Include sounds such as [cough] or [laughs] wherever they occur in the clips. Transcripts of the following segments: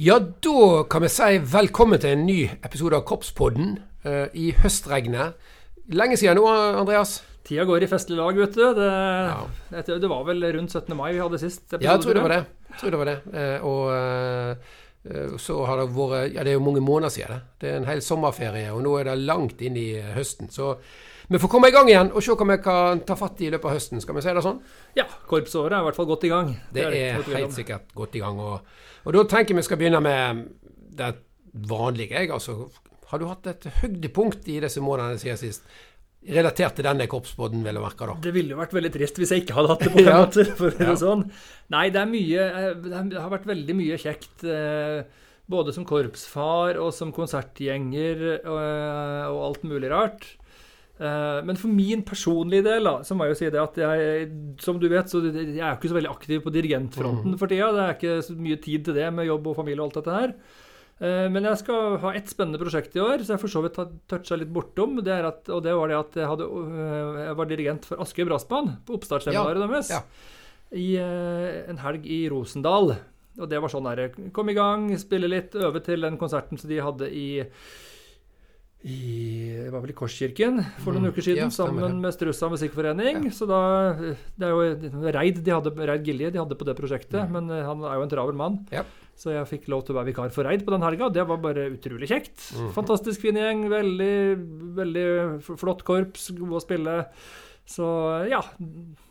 Ja, da kan vi si velkommen til en ny episode av Korpspodden uh, i høstregnet. Lenge siden nå, Andreas? Tida går i festlig lag, vet du. Det, ja. det, var vel rundt 17. mai vi hadde sist episode? Ja, jeg tror det var det. Tror det, var det. Uh, og uh, så har det vært Ja, det er jo mange måneder siden det. Det er en hel sommerferie, og nå er det langt inn i høsten. Så vi får komme i gang igjen og se hva vi kan ta fatt i i løpet av høsten. Skal vi si det sånn? Ja. Korpsåret er i hvert fall godt i gang. Det, det er, er helt sikkert godt i gang. Og, og da tenker jeg vi skal begynne med det vanlige. Jeg, altså, har du hatt et høydepunkt i disse månedene siden sist? Relatert til denne korpsbåten, vil jeg merke da. Det ville jo vært veldig trist hvis jeg ikke hadde hatt det på [laughs] en ja. måte, for å ja. sånn. Nei, det mye Det har vært veldig mye kjekt. Eh, både som korpsfar og som konsertgjenger og, og alt mulig rart. Eh, men for min personlige del da, så må jeg jo si det at jeg som du vet, så jeg er ikke så veldig aktiv på dirigentfronten mm. for tida. Det er ikke så mye tid til det med jobb og familie og alt dette her. Eh, men jeg skal ha ett spennende prosjekt i år, så jeg for så vidt toucha litt bortom. Det at, og det var det at jeg, hadde, øh, jeg var dirigent for Askøy Brassband på oppstartsseminaret ja, deres. Ja. I en helg i Rosendal. Og det var sånn der Kom i gang, spille litt, øve til den konserten som de hadde i i, det var vel i Korskirken for noen mm. uker siden, ja, sammen med Strussa musikkforening. Ja. Så da, Det er jo Reid, de hadde, Reid Gilje de hadde på det prosjektet, mm. men eh, han er jo en travel mann. Ja. Så jeg fikk lov til å være vikar for Reid på den helga. Det var bare utrolig kjekt. Mm. Fantastisk fin gjeng. Veldig, veldig flott korps. Gode å spille. Så ja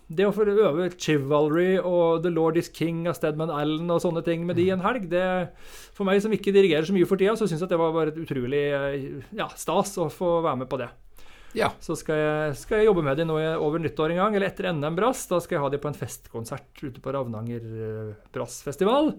det å få øve Chivalry og The Lord Is King av Stedman Allen og sånne ting med de en helg, det For meg som ikke dirigerer så mye for tida, så syns jeg det var bare et utrolig ja, stas å få være med på det. Ja. Så skal jeg, skal jeg jobbe med de nå over nyttår en gang, eller etter NM Brass. Da skal jeg ha de på en festkonsert ute på Ravnanger eh, Brassfestival.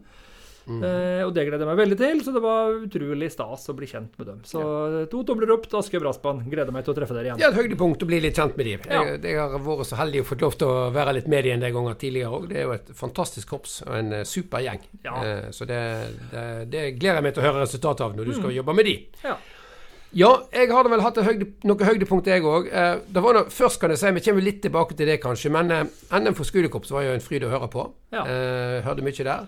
Mm. Eh, og det gleder jeg meg veldig til, så det var utrolig stas å bli kjent med dem. Så ja. to tomler opp til Askøy Brassband. Gleder meg til å treffe dere igjen. Det er et høydepunkt å bli litt kjent med dem. Ja. Jeg, jeg, har vært så heldig å få lov til å være litt med dem en del ganger tidligere òg. Det er jo et fantastisk korps og en uh, super gjeng. Ja. Eh, så det, det, det, gleder jeg meg til å høre resultatet av når du skal mm. jobbe med dem. Ja. Ja, jeg hadde vel hatt høyde, noen høydepunkt, jeg òg. Eh, først kan jeg si, Vi kommer litt tilbake til det, kanskje. Men eh, NM for skolekorps var jo en fryd å høre på. Ja. Eh, hørte mye der.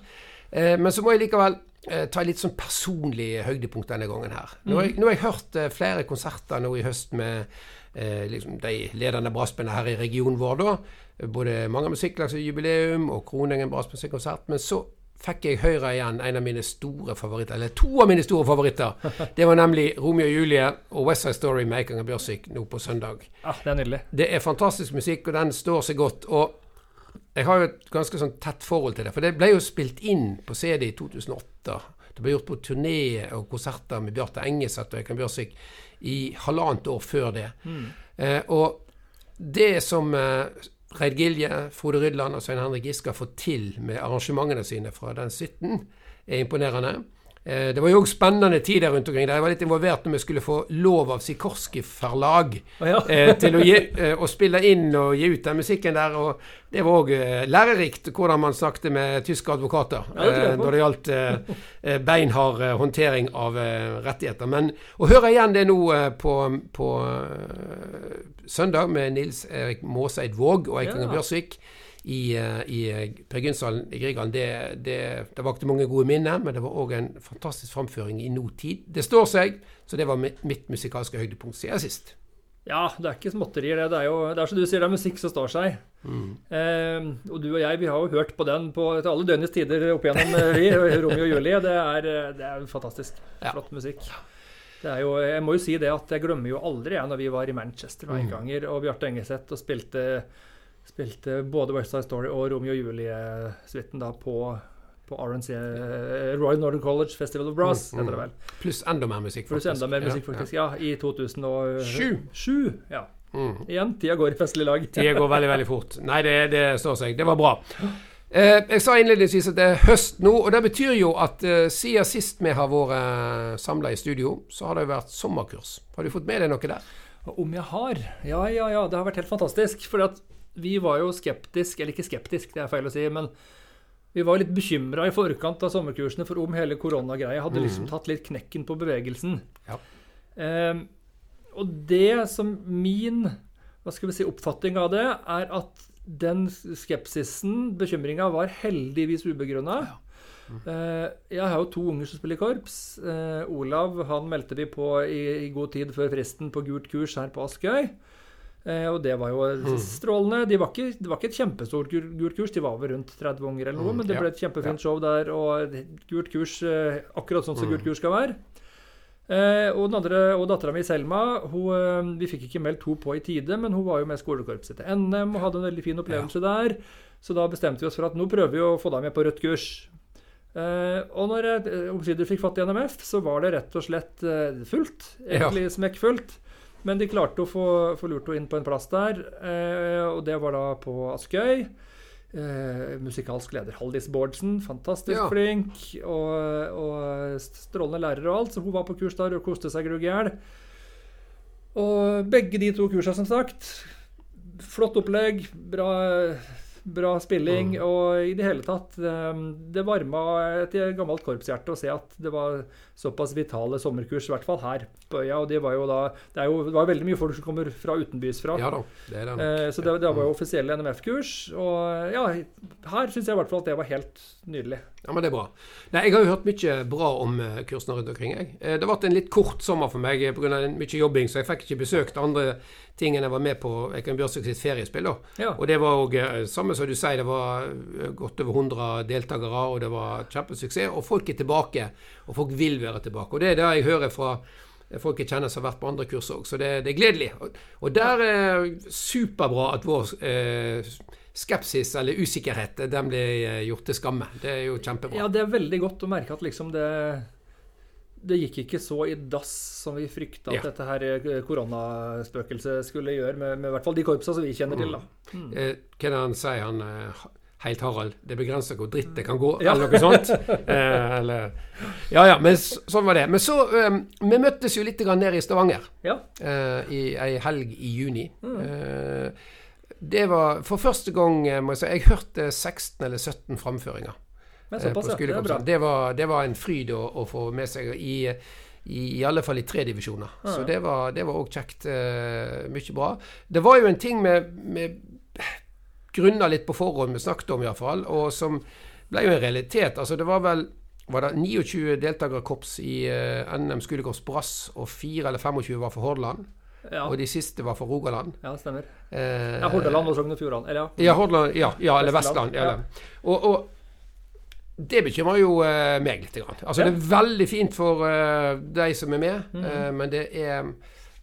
Eh, men så må jeg likevel eh, ta litt sånn personlig høydepunkt denne gangen her. Nå har jeg, nå har jeg hørt eh, flere konserter nå i høst med eh, liksom de ledende brassbandene her i regionen vår, da. Både Mange musikklags jubileum og Kroningen brassmusikkonsert. Men så fikk jeg høre igjen en av mine store favoritter, eller to av mine store favoritter. [laughs] Det var nemlig Romeo og Julie og West Side Story med Eikanger Bjørsvik nå på søndag. Ah, det er nydelig. Det er fantastisk musikk, og den står seg godt. Og jeg har jo et ganske sånn tett forhold til det. For det ble jo spilt inn på CD i 2008. Det ble gjort på turné og konserter med Bjarte Engeseth og Eikan Bjørsvik i halvannet år før det. Mm. Eh, og det som eh, Reid Gilje, Frode Rydland og Svein Henrik Giske har fått til med arrangementene sine fra den 17, er imponerende. Eh, det var jo òg spennende tider rundt omkring. der Jeg var litt involvert når vi skulle få lov av Sikorski forlag oh, ja. eh, til å, gi, [laughs] eh, å, spille inn og gi ut den musikken der. Og det var òg lærerikt hvordan man snakket med tyske advokater ja, det når det gjaldt beinhard håndtering av rettigheter. Men å høre igjen det nå på, på søndag med Nils Erik Måseid Våg og Eikinger ja. Bjørsvik i, eh, i eh, Per Gynsalen i Grieghallen, det, det, det, vakte mange gode minner, men det var òg en fantastisk framføring i nåtid. Det står seg, så det var mitt, mitt musikalske høydepunkt siden sist. Ja, det er ikke småtterier, det. Det er jo det er som du sier, det er musikk som står seg. Mm. Eh, og du og jeg, vi har jo hørt på den på, til alle døgnets tider opp igjennom, eh, vi. Romeo og Julie. Det er, det er fantastisk. Flott ja. musikk. Det er jo, jeg må jo si det at jeg glemmer jo aldri jeg når vi var i Manchester noen mm. ganger, og Bjarte Engeseth og spilte Spilte både West Side Story og Romeo og Julie-suiten på, på RNC, eh, Royal Northern College Festival of Brass, mm, heter det vel. Pluss enda mer musikk, faktisk. Pluss enda mer musikk, faktisk, ja. I 2007. ja. Mm. Igjen, tida går i festlig lag. tida går veldig, veldig fort. Nei, det, det står seg. Det var bra. Eh, jeg sa innledningsvis at det er høst nå, og det betyr jo at eh, siden sist vi har vært eh, samla i studio, så har det jo vært sommerkurs. Har du fått med deg noe der? Om jeg har? Ja, ja, ja. Det har vært helt fantastisk. For at vi var jo skeptisk, eller ikke skeptisk, det er feil å si, men vi var litt bekymra i forkant av sommerkursene for om hele koronagreia hadde liksom mm. tatt litt knekken på bevegelsen. Ja. Eh, og det som min hva skal vi si, oppfatning av det, er at den skepsisen, bekymringa, var heldigvis ubegrunna. Ja. Uh, jeg har jo to unger som spiller korps. Uh, Olav han meldte vi på i, i, god tid før fristen på gult kurs her på Askøy. Uh, og det var jo mm. strålende. De var ikke, det var ikke et kjempestort gult kurs, de var vel rundt 30 unger eller noe, mm, men det ble et kjempefint show der. Og gult kurs akkurat sånn som mm. gult kurs skal være. og den andre, og dattera mi Selma hun, Vi fikk ikke meldt henne på i tide, men hun var jo med skolekorpset til NM og hadde en veldig fin opplevelse der. Så da bestemte vi oss for at nå prøver vi å få deg med på rødt kurs. Uh, og når jeg omsider fikk fatt i NMF, så var det rett og slett uh, fullt. Egentlig ja. smekkfullt. Men de klarte å få, få lurt henne inn på en plass der, eh, og det var da på Askøy. musikalsk leder Haldis Bårdsen, fantastisk ja. flink. Og, og, strålende lærer og alt, så hun var på kurs der og koste seg grugg i hjel. Og begge de to kursene, som sagt. Flott opplegg, bra Bra spilling. Mm. Og i det hele tatt ehm, Det varma et gammelt korpshjerte å se at det var såpass vitale sommerkurs, i hvert fall her på øya. Og det var jo da Det, jo, det var veldig mye folk som kommer fra utenbys fra. Ja da, det er det. Eh, så det, det var jo offisielle NMF-kurs. Og ja, her syns jeg i hvert fall at det var helt nydelig. Ja, men det er bra. Nei, Jeg har jo hørt mye bra om uh, kursene rundt omkring. jeg. Eh, det har vært en litt kort sommer for meg pga. mye jobbing, så jeg fikk ikke besøkt andre ting enn jeg var med på Eikan Bjørsvik sitt feriespill. Ja. Og det var òg samme som du sier, det var godt over 100 deltakere, og det var kjempesuksess. Og folk er tilbake, og folk vil være tilbake. Og det er det jeg hører fra folk jeg kjenner som har vært på andre kurs òg, så det, det, er gledelig. Og, og der er superbra at vår eh, skepsis eller usikkerhet den blir eh, gjort til skamme. Det er jo kjempebra. Ja, det er veldig godt å merke at liksom det det gikk ikke så i dass som vi frykta at ja. dette her eh, koronaspøkelset skulle gjøre, med, med, i hvert fall de korpsa som vi kjenner til. da. Mm. Eh, hva er det han sier, han eh, Helt Harald? Det begrenser hvor dritt det kan gå, ja. eller noe sånt. [laughs] eh, eller, ja ja, men sånn var det. Men så eh, Vi møttes jo litt nede i Stavanger ja. i ei helg i juni. Mm det var for første gang eh, må jeg si, jeg hørte 16 eller 17 framføringer. Såpass, på det, det, var, det var en fryd å, å, få med seg i, i, i alle fall i tre divisjoner. Ja. Så det var òg kjekt. Uh, mye bra. Det var jo en ting med, med grunner litt på forhånd vi snakket om, iallfall, og som ble jo en realitet. Altså, det var vel var det 29 deltakerkorps i uh, NM skolekorps Brass, og 4 eller 25 var for Hordaland. Ja. Og de siste var for Rogaland. Ja, stemmer. Eh, ja, Hordaland og Sogn og Fjordane. Eller ja. Ja, Hordaland, ja, ja, eller Vestland. Ja. Og, og, det bekymrer jo uh, meg litt. Grann. Altså, Det er veldig fint for uh, de som er med, mm uh, men det er,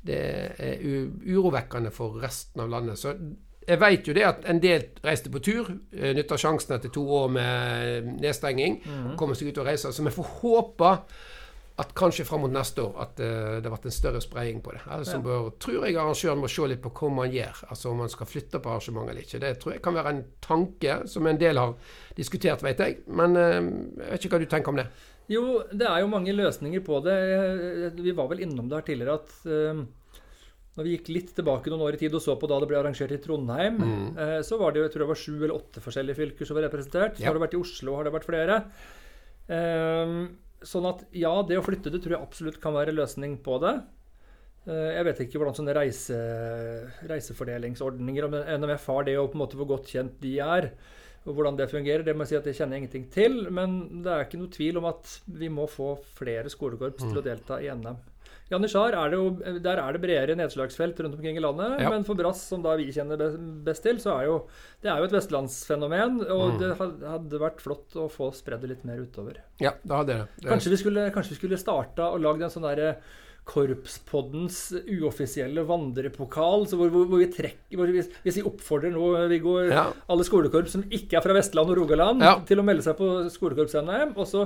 det er urovekkende for resten av landet. Så jeg vet jo det at en del reiste på tur, nytta sjansen etter to år med nedstenging, mm kommer seg ut og reiser. Så vi får håpe at kanskje fram mot neste år at uh, det har vært en større spredning på det. Altså ja. bør, tror jeg arrangøren må se litt på hva man gjør, altså om man skal flytte på arrangementet eller ikke. Det tror jeg kan være en tanke som en del har diskutert, vet jeg. Men jeg vet ikke hva du tenker om det? Jo, det er jo mange løsninger på det. Vi var vel innom det her tidligere at når vi gikk litt tilbake noen år i tid og så på da det ble arrangert i Trondheim, mm. så var det jo jeg tror det var sju eller åtte forskjellige fylker som var representert. Så ja. har det vært i Oslo har det vært flere. Eh, Sånn at ja, det å flytte det tror jeg absolutt kan være løsning på det. Eh, jeg vet ikke hvordan sånne reise, reisefordelingsordninger om NMF har det, og på en måte hvor godt kjent de er. Og hvordan det fungerer, det må jeg si at jeg kjenner ingenting til. Men det er ikke noe tvil om at vi må få flere skolekorps til å mm. delta i NM. Janitsjar er det jo, der er det bredere nedslagsfelt rundt omkring i landet. Ja. Men for Brass, som da vi kjenner best til, så er jo det er jo et vestlandsfenomen. Og mm. det hadde vært flott å få spredd det litt mer utover. Ja, det hadde det. det. Kanskje vi skulle, kanskje vi skulle starta og lagd en sånn derre Korpspoddens uoffisielle vandrepokal. Hvor, hvor, hvor, vi trekker, hvor vi, Hvis vi oppfordrer nå Viggo, ja. alle skolekorps som ikke er fra Vestland og Rogaland, ja. til å melde seg på skolekorps-NM. Og så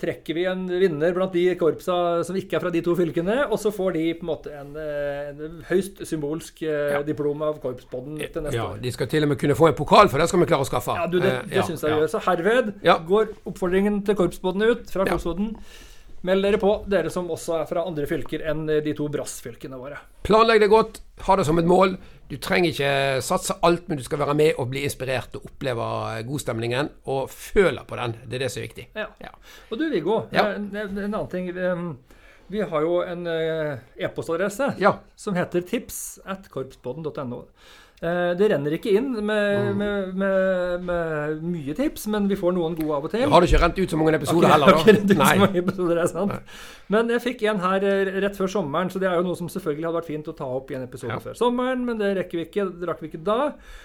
trekker vi en vinner blant de korpsa som ikke er fra de to fylkene, og så får de på en måte en, en høyst symbolsk eh, ja. diplom av korpspodden til neste ja, år. De skal til og med kunne få en pokal, for det skal vi klare å skaffe. Ja, du, det, det eh, ja, syns jeg ja. gjør. Så herved går oppfordringen til korpspodden ut fra korpspodden. Meld dere på, dere som også er fra andre fylker enn de to brassfylkene våre. Planlegg det godt, ha det som et mål. Du trenger ikke satse alt, men du skal være med og bli inspirert og oppleve godstemningen. Og føle på den. Det er det som er viktig. Ja. ja. Og du Viggo, ja. en, en, annen ting. Vi har jo en eh, e-postadresse ja. som heter tips at korpspodden.no. Eh, det renner ikke inn med, mm. med, med, med, mye tips, men vi får noen gode av og til. Har du ikke rent ut så mange episoder okay, heller, da? [laughs] Ikke Nei. Så mange episoder, det er sant. Nei. Men jeg fikk en her eh, rett før sommeren, så det er jo noe som selvfølgelig hadde vært fint å ta opp i en episode ja. før sommeren, men det rekker vi ikke, det rakk vi ikke da.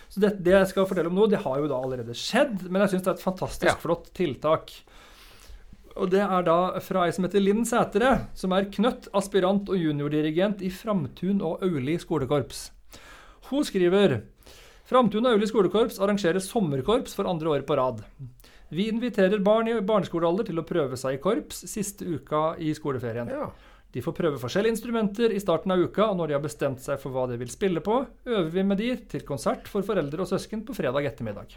Så det, det, jeg skal fortelle om nå, det har jo da allerede skjedd, men jeg syns det er et fantastisk ja. flott tiltak. Og det er da fra ei som heter Linn Sætre, som er knøtt, aspirant og juniordirigent i Framtun og Auli skolekorps. Hun skriver Framtun Auli skolekorps arrangerer sommerkorps for andre år på rad. Vi inviterer barn i barneskolealder til å prøve seg i korps siste uka i skoleferien. Ja. De får prøve forskjellige instrumenter i starten av uka, og når de har bestemt seg for hva de vil spille på, øver vi med de til konsert for foreldre og søsken på fredag ettermiddag.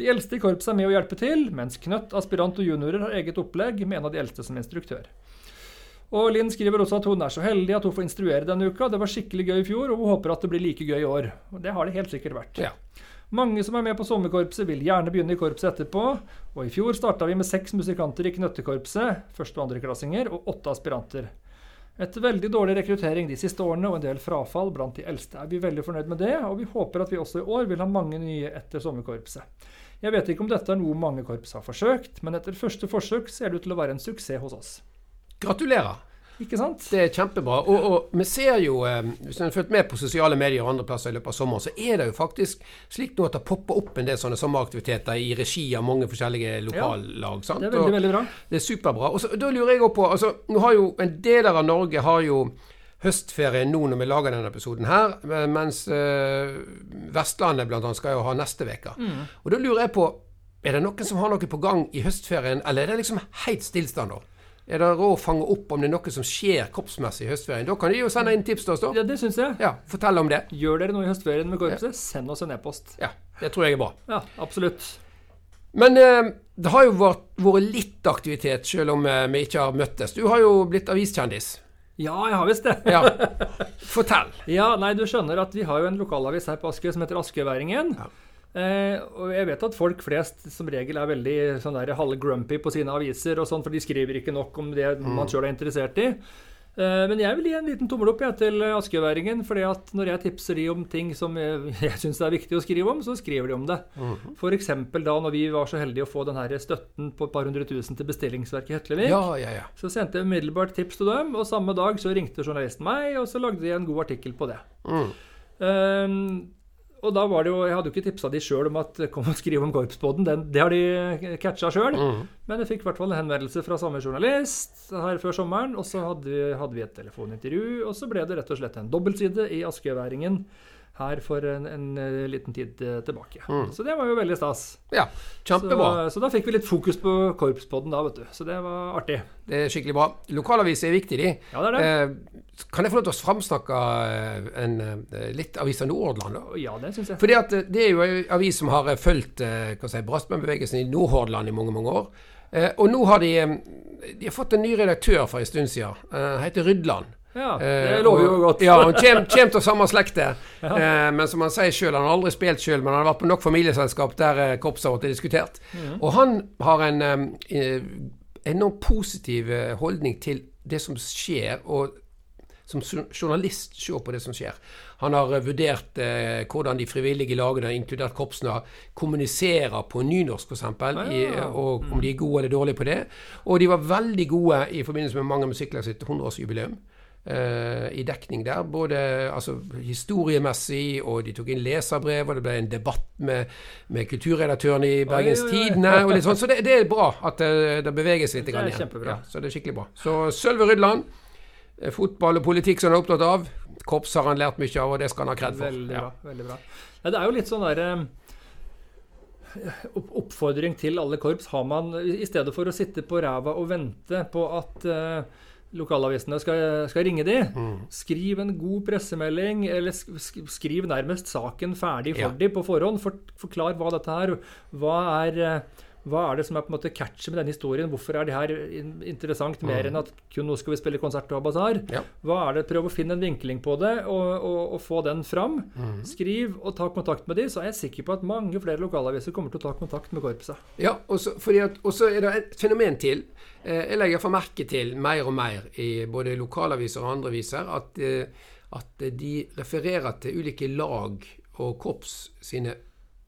De eldste i korpset er med å hjelpe til, mens Knøtt, aspirant og juniorer har eget opplegg med en av de eldste som instruktør. Og Linn skriver også at hun er så heldig at hun får instruere denne uka. Det var skikkelig gøy i fjor, og hun håper at det blir like gøy i år. Og det har det helt sikkert vært. Ja. Mange som er med på sommerkorpset, vil gjerne begynne i korpset etterpå. Og i fjor starta vi med seks musikanter i Knøttekorpset, første- og andreklassinger, og åtte aspiranter. Etter veldig dårlig rekruttering de siste årene og en del frafall blant de eldste, er vi veldig fornøyd med det, og vi håper at vi også i år vil ha mange nye etter sommerkorpset. Jeg vet ikke om dette er noe mange korps har forsøkt, men etter første forsøk ser det ut til å være en suksess hos oss. Gratulerer. Ikke sant? Det er kjempebra. Og, og vi ser jo, eh, hvis du har fulgt med på sosiale medier og andre plasser i løpet av sommeren, så er det jo faktisk slik nå at det popper opp en del sånne sommeraktiviteter i regi av mange forskjellige lokallag. Ja, det er veldig, og veldig bra. Det er superbra. Og så, da lurer jeg òg på altså, nå har jo En deler av Norge har jo høstferie nå når vi lager denne episoden her, mens eh, Vestlandet bl.a. skal jo ha neste uke. Mm. Og da lurer jeg på er det noen som har noe på gang i høstferien, eller er det liksom helt stillstand? da? Er det råd å fange opp om det er noe som skjer kroppsmessig i høstferien. Da kan de jo sende inn tips til oss, da. Ja, det syns jeg. Ja, Fortell om det. Gjør dere noe i høstferien med korpset, send oss en e-post. Ja, det tror jeg er bra. Ja, absolutt. Men eh, det har jo vært, vært, litt aktivitet, selv om eh, vi ikke har møttes. Du har jo blitt aviskjendis. Ja, jeg har visst det. ja. [laughs] Fortell. Ja, nei, du skjønner at vi har jo en lokalavis her på Askøy som heter Askøyværingen. Ja. Eh, og jeg vet at folk flest som regel er veldig sånn der halvgrumpy på sine aviser, og sånn, for de skriver ikke nok om det mm. man sjøl er interessert i. Eh, men jeg vil gi en liten tommel opp jeg, til askeværingen. fordi at når jeg tipser de om ting som jeg, [laughs] jeg syns er viktig å skrive om, så skriver de om det. Mm. F.eks. da når vi var så heldige å få den her støtten på et par hundre tusen til bestillingsverket Hetlevik. Ja, ja, ja. Så sendte jeg umiddelbart tips til dem, og samme dag så ringte journalisten meg, og så lagde de en god artikkel på det. Mm. Um, og da var det jo, Jeg hadde jo ikke tipsa de sjøl om at kom og skriv om korpspodden. det har de catcha sjøl. Mm. Men jeg fikk i hvert fall en henvendelse fra samme journalist her før sommeren. Og så hadde vi, hadde vi et telefonintervju, og så ble det rett og slett en dobbeltside i Askøyværingen her for en, en, eh, liten tid eh, tilbake. Mm. Så det var jo veldig stas. Ja, kjempebra. Så, så, da fikk vi litt fokus på korpspodden da, vet du. Så det var artig. Det er skikkelig bra. Lokalaviser er viktig, de. Ja, det er det. Eh, kan jeg få lov til å framsnakke eh, en, litt Avisa Nordhordland? da? Ja, det syns jeg. Fordi at det er jo en avis som har fulgt si, Brassbandbevegelsen i Nordhordland i mange, mange år. Og nå har de, de har fått en ny redaktør for en stund siden. Han heter Rydland. Ja, eh, det lover jo godt. ja, Han kommer av samme slekte. Ja. [laughs] Eh, men som han sier sjøl, han har aldri spilt sjøl, men han har vært på nok familieselskap der eh, har blitt diskutert. Mm. Og han har en eh, enormt positiv eh, holdning til det som skjer, og som journalist se på det som skjer. Han har vurdert eh, hvordan de frivillige lagene, inkludert korpsene, kommuniserer på nynorsk f.eks., ja. og om de er gode eller dårlige på det. Og de var veldig gode i forbindelse med Mange Musikklag sitt 100-årsjubileum. Uh, i dekning der. Både altså, historiemessig, og de tok inn leserbrev, og det ble en debatt med, med kulturredaktøren i Bergens Tidende. og litt sånn, Så det, det, er bra at det, det beveges litt. Det kjempebra. Ja, så det er skikkelig bra. Så Sølve Rydland, eh, fotball og politikk som han er opptatt av. Korps har han lært mye av, og det skal han ha kred for. Veldig bra. Ja. veldig bra. Ja, det er jo litt sånn derre eh, oppfordring til alle korps har man, i stedet for å sitte på ræva og vente på at uh, lokalavisene skal, skal ringe de. Mm. Skriv en god pressemelding, eller skriv nærmest saken ferdig for ja. de på forhånd. For, forklar hva dette er. Hva er eh, hva er det som er på en måte catchet med denne historien? Hvorfor er det her interessant mer mm. enn at kun nå skal vi spille konsert og basar? Ja. Hva er det? Prøv å finne en vinkling på det og, og, og få den fram. Mm. Skriv og ta kontakt med de, så er jeg sikker på at mange flere lokalaviser kommer til å ta kontakt med korpset. Ja, og så er det et fenomen til. Eh, jeg legger for merke til mer og mer i både lokalaviser og andre aviser at, eh, at de refererer til ulike lag og korps sine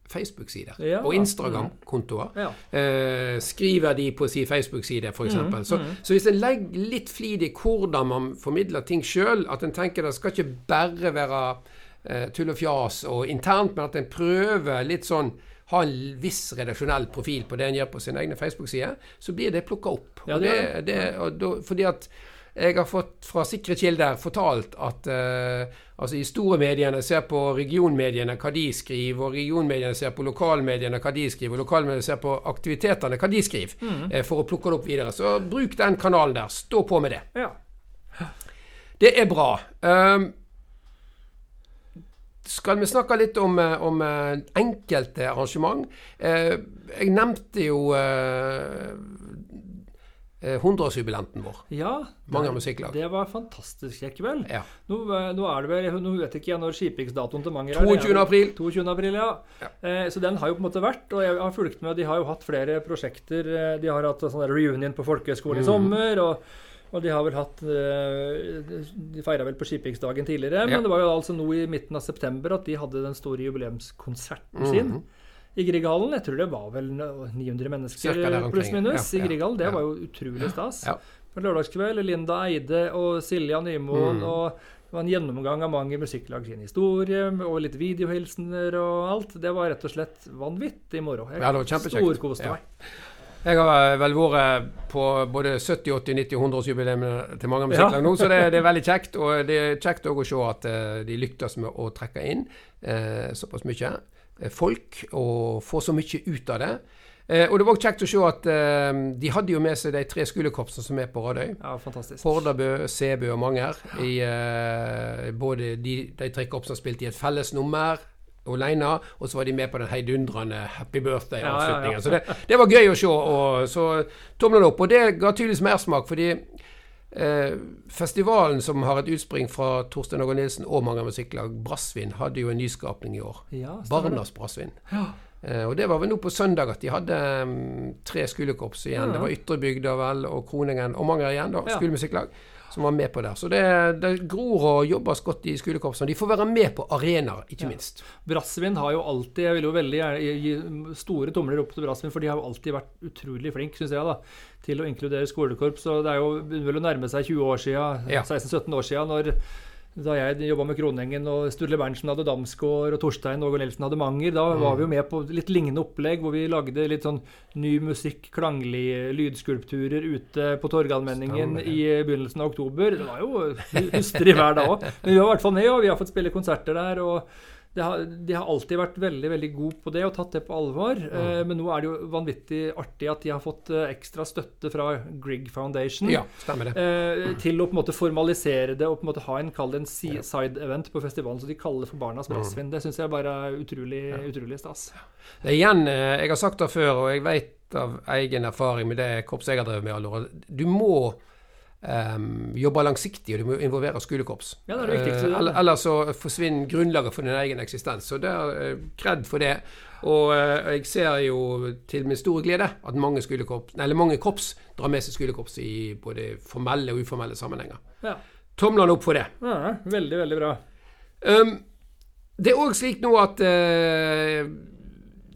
Facebook-sider ja, og Instagram-kontoer. Ja. Eh, skriver de på sin Facebook-side, f.eks. Mm, så, mm. så hvis en legger litt flid i hvordan man formidler ting sjøl, at en tenker det skal ikke bare være eh, tull og fjas og internt, men at en prøver litt sånn ha en viss redaksjonell profil på det en gjør på sin egne Facebook-side, så blir det plukka opp. Ja, det, det, det, fordi at jeg har fått fra sikre kilder fortalt at uh, altså de store mediene ser på regionmediene hva de skriver, og regionmediene ser på lokalmediene hva de skriver, og lokalmediene ser på aktivitetene hva de skriver, mm. uh, for å plukke det opp videre. Så bruk den kanalen der. Stå på med det. Ja. Det er bra. Um, skal vi snakke litt om, eh, om enkelte arrangement? Uh, jeg nevnte jo 100-årsjubilanten eh, vår. Ja, Mange musikklag. Det var fantastisk kjekk kveld. Ja. Nå, eh, nå, er det vel, nå vet ikke jeg når skipingsdatoen til Manger er. 22. april. 22. april, ja. ja. Eh, så den har jo på en måte vært, og jeg har fulgt med. De har jo hatt flere prosjekter. Eh, de har hatt sånn reunion på folkehøyskole i mm. sommer. og og de har vel hatt De feira vel på skipingsdagen tidligere, ja. men det var jo altså nå i midten av september at de hadde den store jubileumskonserten mm -hmm. I Grieghallen. Jeg tror det var vel 900 mennesker pluss-minus i Grieghallen. Det var jo utrolig stas. På lørdagskveld Linda Eide og Silja Nymoen. Mm. og det var en gjennomgang av mange musikklag sin historie, og litt videohilsener og alt. Det var rett og slett vanvittig moro. Jeg ja, det var. Storkoste ja. Jeg har vel vært på både 70-, 80-, 90- og 100-årsjubileet til mange musikklag ja. nå, så det, det, er [laughs] veldig kjekt. Og det er kjekt å se at uh, de lyktes med å trekke inn eh, såpass mye. Eh, folk og få så mye ut av det. Eh, og det var kjekt å se at eh, de hadde jo med seg de tre skolekorpsene som er på Radøy. Ja, fantastisk. Hordabø, Sebø og Manger. I, eh, både de, de tre korpsene spilte i et felles nummer alene, og så var de med på den heidundrende Happy Birthday-avslutningen. Ja, ja, så det, det, var gøy å se. Og, så tomler opp. Og det ga tydeligvis mersmak, fordi festivalen som har et utspring fra Torstein Åge Nilsen og mange musikklag, Brassvin, hadde jo en nyskapning i år. Ja, Barnas Brassvin. Ja. Eh, og det var vel nå på søndag at de hadde um, tre skolekorps igjen. Ja. Det var Ytrebygda vel, og Kroningen og mange igjen, da, skolemusikklag som var med på der. Så det, det gror og jobbes godt i skolekorpsene. De får være med på arenaer, ikke minst. Brassvin har jo alltid Jeg vil jo veldig gjerne gi store tomler opp til Brassvin, for de har jo alltid vært utrolig flink, syns jeg, da, til å inkludere skolekorps. Og det er jo vel å nærme seg 20 år siden, ja. 16-17 år siden, når da jeg jobba med Kronengen og Sturle Berntsen hadde Damsgård og Torstein Åge Nelson hadde Manger, da mm. var vi jo med på litt lignende opplegg hvor vi lagde litt sånn ny musikk, klanglige lydskulpturer ute på Torgallmenningen i begynnelsen av oktober. Det var jo hustrig vær da òg. Men vi var i hvert fall med, og vi har fått spille konserter der. og har, de har alltid vært veldig veldig gode på det og tatt det på alvor. Mm. Eh, men nå er det jo vanvittig artig at de har fått eh, ekstra støtte fra Grieg Foundation ja, stemmer det. Eh, til å på en måte formalisere det og på en måte ha en, en side-event på festivalen så de kaller for Barnas Brassvin. Mm. Det syns jeg bare er utrolig, ja. utrolig stas. Det er igjen, eh, jeg har sagt det før, og jeg vet av egen erfaring med det korpset jeg har drevet med alle år, du må um, jobber langsiktig, og du må involvere skolekorps. Ja, det er det viktigste. Uh, eller så forsvinner grunnlaget for din egen eksistens. Så det er uh, kred for det. Og uh, jeg ser jo til min store glede at mange, eller mange korps drar med seg skolekorps i både formelle og uformelle sammenhenger. Ja. Tomlene opp for det. Ja, veldig, veldig bra. Um, det er òg slik nå at uh,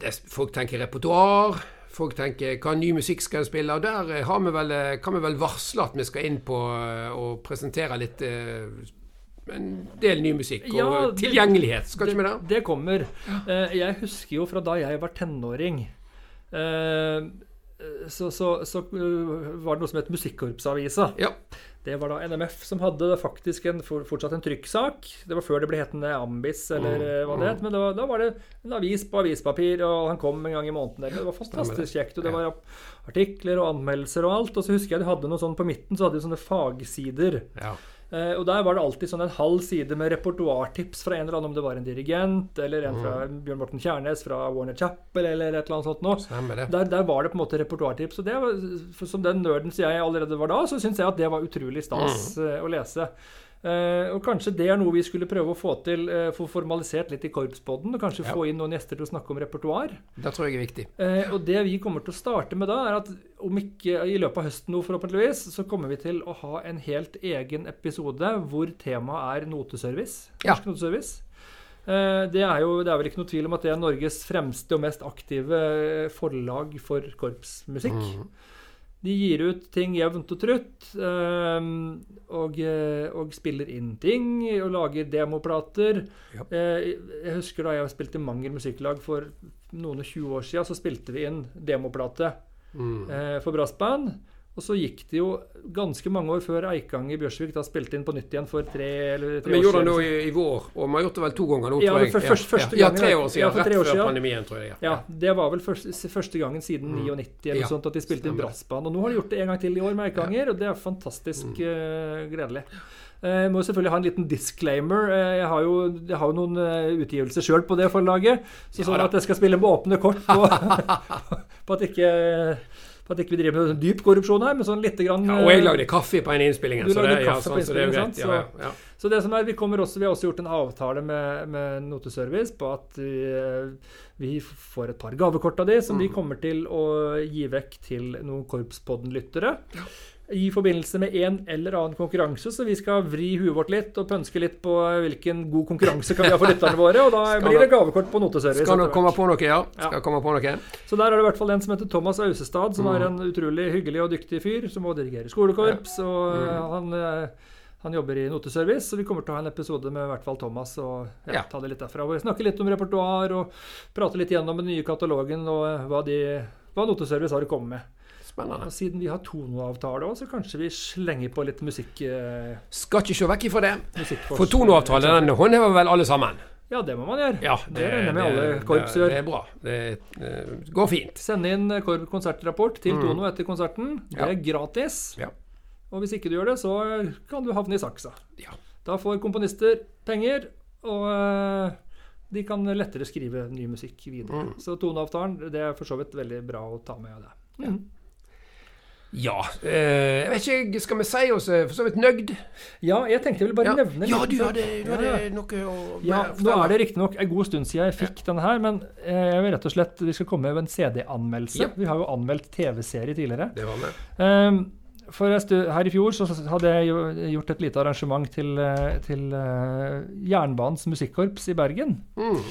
det, folk tenker repertoar. Folk tenker hva ny musikk skal en spille? Og der eh, vi vel, eh, kan vi vel varsle at vi skal inn på å og presentere litt en del ny musikk. Og ja, det, tilgjengelighet. Skal ikke vi det? Det kommer. Jeg husker jo fra da jeg var tenåring. Så, så, så var det noe som het Musikkorpsavisa. Ja. Det var da NMF som hadde faktisk en, fortsatt en trykksak. Det var før det ble hetende Ambis, eller mm. hva det het. Men da, da, var det en avis på avispapir, og han kom en gang i måneden. Det var fantastisk kjekt. Og det var artikler og anmeldelser og alt. Og så husker jeg de hadde noe sånn på midten, så hadde de sånne fagsider. Ja. Uh, og Der var det alltid sånn en halv side med repertoartips fra en eller annen, om det var en dirigent, eller en fra mm. Bjørn Morten Kjærnes fra Warner Chapel, eller et eller annet sånt noe. Der, der, var det på en måte repertoartips. Og det var, som den nerden som jeg allerede var da, så syns jeg at det var utrolig stas mm. uh, å lese. Uh, og Kanskje det er noe vi skulle prøve å få til, uh, få formalisert litt i korpspodden. Og kanskje ja. få inn noen gjester til å snakke om repertoar. Det tror jeg er viktig. Uh, og det vi kommer til å starte med da, er at om ikke i løpet av høsten nå, forhåpentligvis, så kommer vi til å ha en helt egen episode hvor temaet er noteservice. Ja. Norsk noteservice. Det er jo det er vel ikke noe tvil om at det er Norges fremste og mest aktive forlag for korpsmusikk. Mm. De gir ut ting jevnt og trutt. Og, og, spiller inn ting og lager demoplater. Ja. Jeg husker da jeg spilte Mangel musikklag for noen og 20 år siden, så spilte vi inn demoplate mm. for brassband. Og så gikk det jo ganske mange år før Eikang i Bjørsvik da spilte inn på nytt igjen for tre eller tre Vi gjorde det nå i, i, vår, og vi har gjort det vel to ganger nå, ja, tror jeg. For, først, ja, gangen, ja, tre år siden. Ja, rett før pandemien, tror jeg. Ja. ja, Det var vel første, første gangen siden mm. 99 eller sånt at de spilte inn brassband. Og nå har de gjort det en gang til i år med Eikanger, og det er fantastisk mm. uh, gledelig. Eh, jeg må selvfølgelig ha en liten disclaimer. Eh, jeg har jo, jeg har jo noen utgivelser sjøl på det forlaget. Så sånn at jeg skal spille med åpne kort på, [laughs] på at ikke for at ikke vi driver med sånn dyp korrupsjon her, men sånn lite grann ja, Og jeg lagde kaffe på en innspilling. så ja, sånn, på innspillingen, så, ja, ja, så, det som er, vi, også, vi har også gjort en avtale med, med Noteservice på at vi, eh, vi, får et par gavekort av de, som mm. de kommer til å gi vekk til noen Korpspodden-lyttere. I forbindelse med en eller annen konkurranse, så vi skal vri huet vårt litt og pønske litt på hvilken god konkurranse kan vi ha for lytterne [laughs] våre. Og da skal blir det gavekort på Noteservice. Skal nok komme på noe, ja. Skal ja. komme på noe. Så der er det i hvert fall en som heter Thomas Ausestad, som mm. er en utrolig hyggelig og dyktig fyr, som også dirigerer skolekorps. Ja. Og mm. han, eh, han, jobber i Noteservice, så vi kommer til å ha en episode med i hvert fall Thomas og ja, ta det litt derfra. Og snakke litt om repertoar og prate litt gjennom den nye katalogen og eh, hva, de, hva Noteservice har å komme med. Spennende. Og siden vi har tonoavtale òg, så kanskje vi slenger på litt musikk eh, Skal ikke se vekk ifra det. For tonoavtale den håndhever vel alle sammen? Ja, det må man gjøre. Ja, det, det regner jeg med alle korps gjør. Det er bra. Det, det, går fint. Send inn konsertrapport til mm. Tono etter konserten. Det er gratis. Ja. Og hvis ikke du gjør det, så kan du havne i saksa. Ja. Da får komponister penger, og de kan lettere skrive ny musikk videre. Mm. Så toneavtalen det er for så vidt veldig bra å ta med det. Mm. Ja eh, Jeg vet ikke, Skal vi si oss eh, for så vidt nøgd? Ja, jeg tenkte jeg ville bare ja. nevne Ja, du hadde, du hadde ja. noe å Ja, Nå er det riktignok en god stund siden jeg fikk denne her, men eh, jeg vil rett og slett vi skal komme med en CD-anmeldelse. Vi har jo anmeldt TV-serie tidligere. Det var med. Um, for her i fjor så hadde jeg gjort et lite arrangement til, til uh, Jernbanens musikkorps i Bergen. Mm.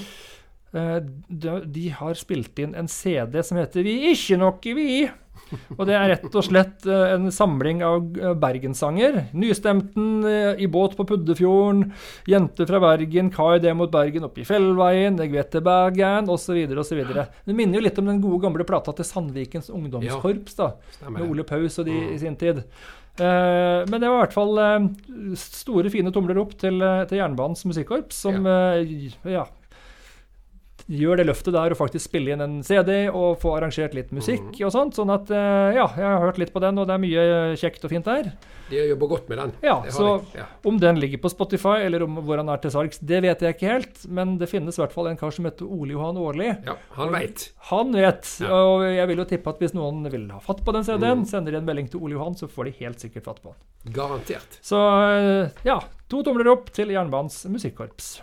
Uh, de, de, har spilt inn en CD som heter 'Vi ikke noe, vi'. Og det er rett og slett eh, en samling av eh, bergenssanger. Nystemten, eh, I båt på Puddefjorden, Jente fra Bergen, Kai det mot Bergen, Oppi Fjellveien, Jeg vet det Bergen, osv. osv. Det minner jo litt om den gode gamle plata til Sandvikens ungdomskorps, da, med Ole Paus og de i sin tid. men det var i hvert fall store, fine tomler opp til, til Jernbanens musikkorps, som ja, gjør det løftet der og faktisk spille inn en CD og få arrangert litt musikk mm. og sånt. Sånn at eh, ja, jeg har hørt litt på den, og det er mye kjekt og fint der. De jobber godt med den. Ja, så ja. om den ligger på Spotify, eller om hvor han er til salgs, det vet jeg ikke helt. Men det finnes i hvert fall en kar som heter Ole Johan Aarli. Ja, han vet. Han vet. Ja. Og jeg vil jo tippe at hvis noen vil ha fatt på den CD-en, mm. sender de en melding til Ole Johan, så får de helt sikkert fatt på den. Garantert. Så eh, ja, to tomler opp til Jernbanens musikkorps.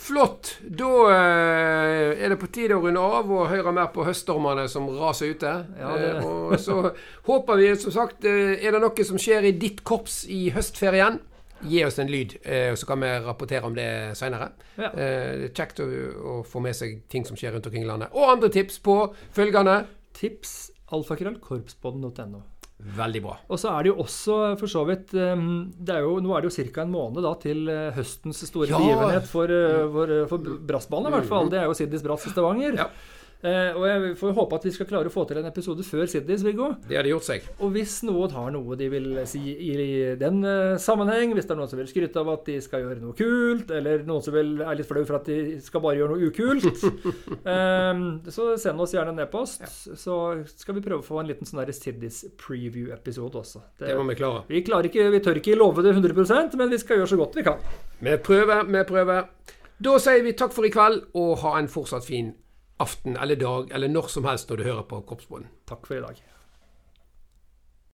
Flott. Da eh, er det på tide å runde av og høre mer på høststormene som raser ute. Ja, eh, og så håper vi, som sagt, eh, er det noe som skjer i ditt korps i høstferien? Gi oss en lyd, eh, så kan vi rapportere om det seinere. Ja. Eh, det er kjekt å, å, få med seg ting som skjer rundt omkring i landet. Og andre tips på følgende Tips alfakrøllkorpspodden.no. Veldig bra. Og så er det jo også for så vidt ehm, det er jo, Nå er det jo ca. en måned da, til eh, høstens store ja. begivenhet for, eh, for, eh, for brassbanen, i hvert fall. Mm. Det er jo Siddis Brass i Stavanger. Ja. Eh, og jeg får håpe at vi skal klare å få til en episode før Siddis, Viggo. Det har de gjort seg. Og hvis noen har noe de vil si i den uh, sammenheng, hvis det er noen som vil skryte av at de skal gjøre noe kult, eller noen som vil, er litt flau for at de skal bare gjøre noe ukult, [laughs] eh, så send oss gjerne en e-post. Ja. Så skal vi prøve å få en liten sånn Siddis preview-episode også. Det, det, må vi klare. Vi, klarer ikke, vi tør ikke love det 100% men vi skal gjøre så godt vi kan. Vi prøver, vi prøver. Da sier vi takk for i kveld, og ha en fortsatt fin aften eller dag eller når som helst når du hører på Kroppsbånd. Takk for i dag.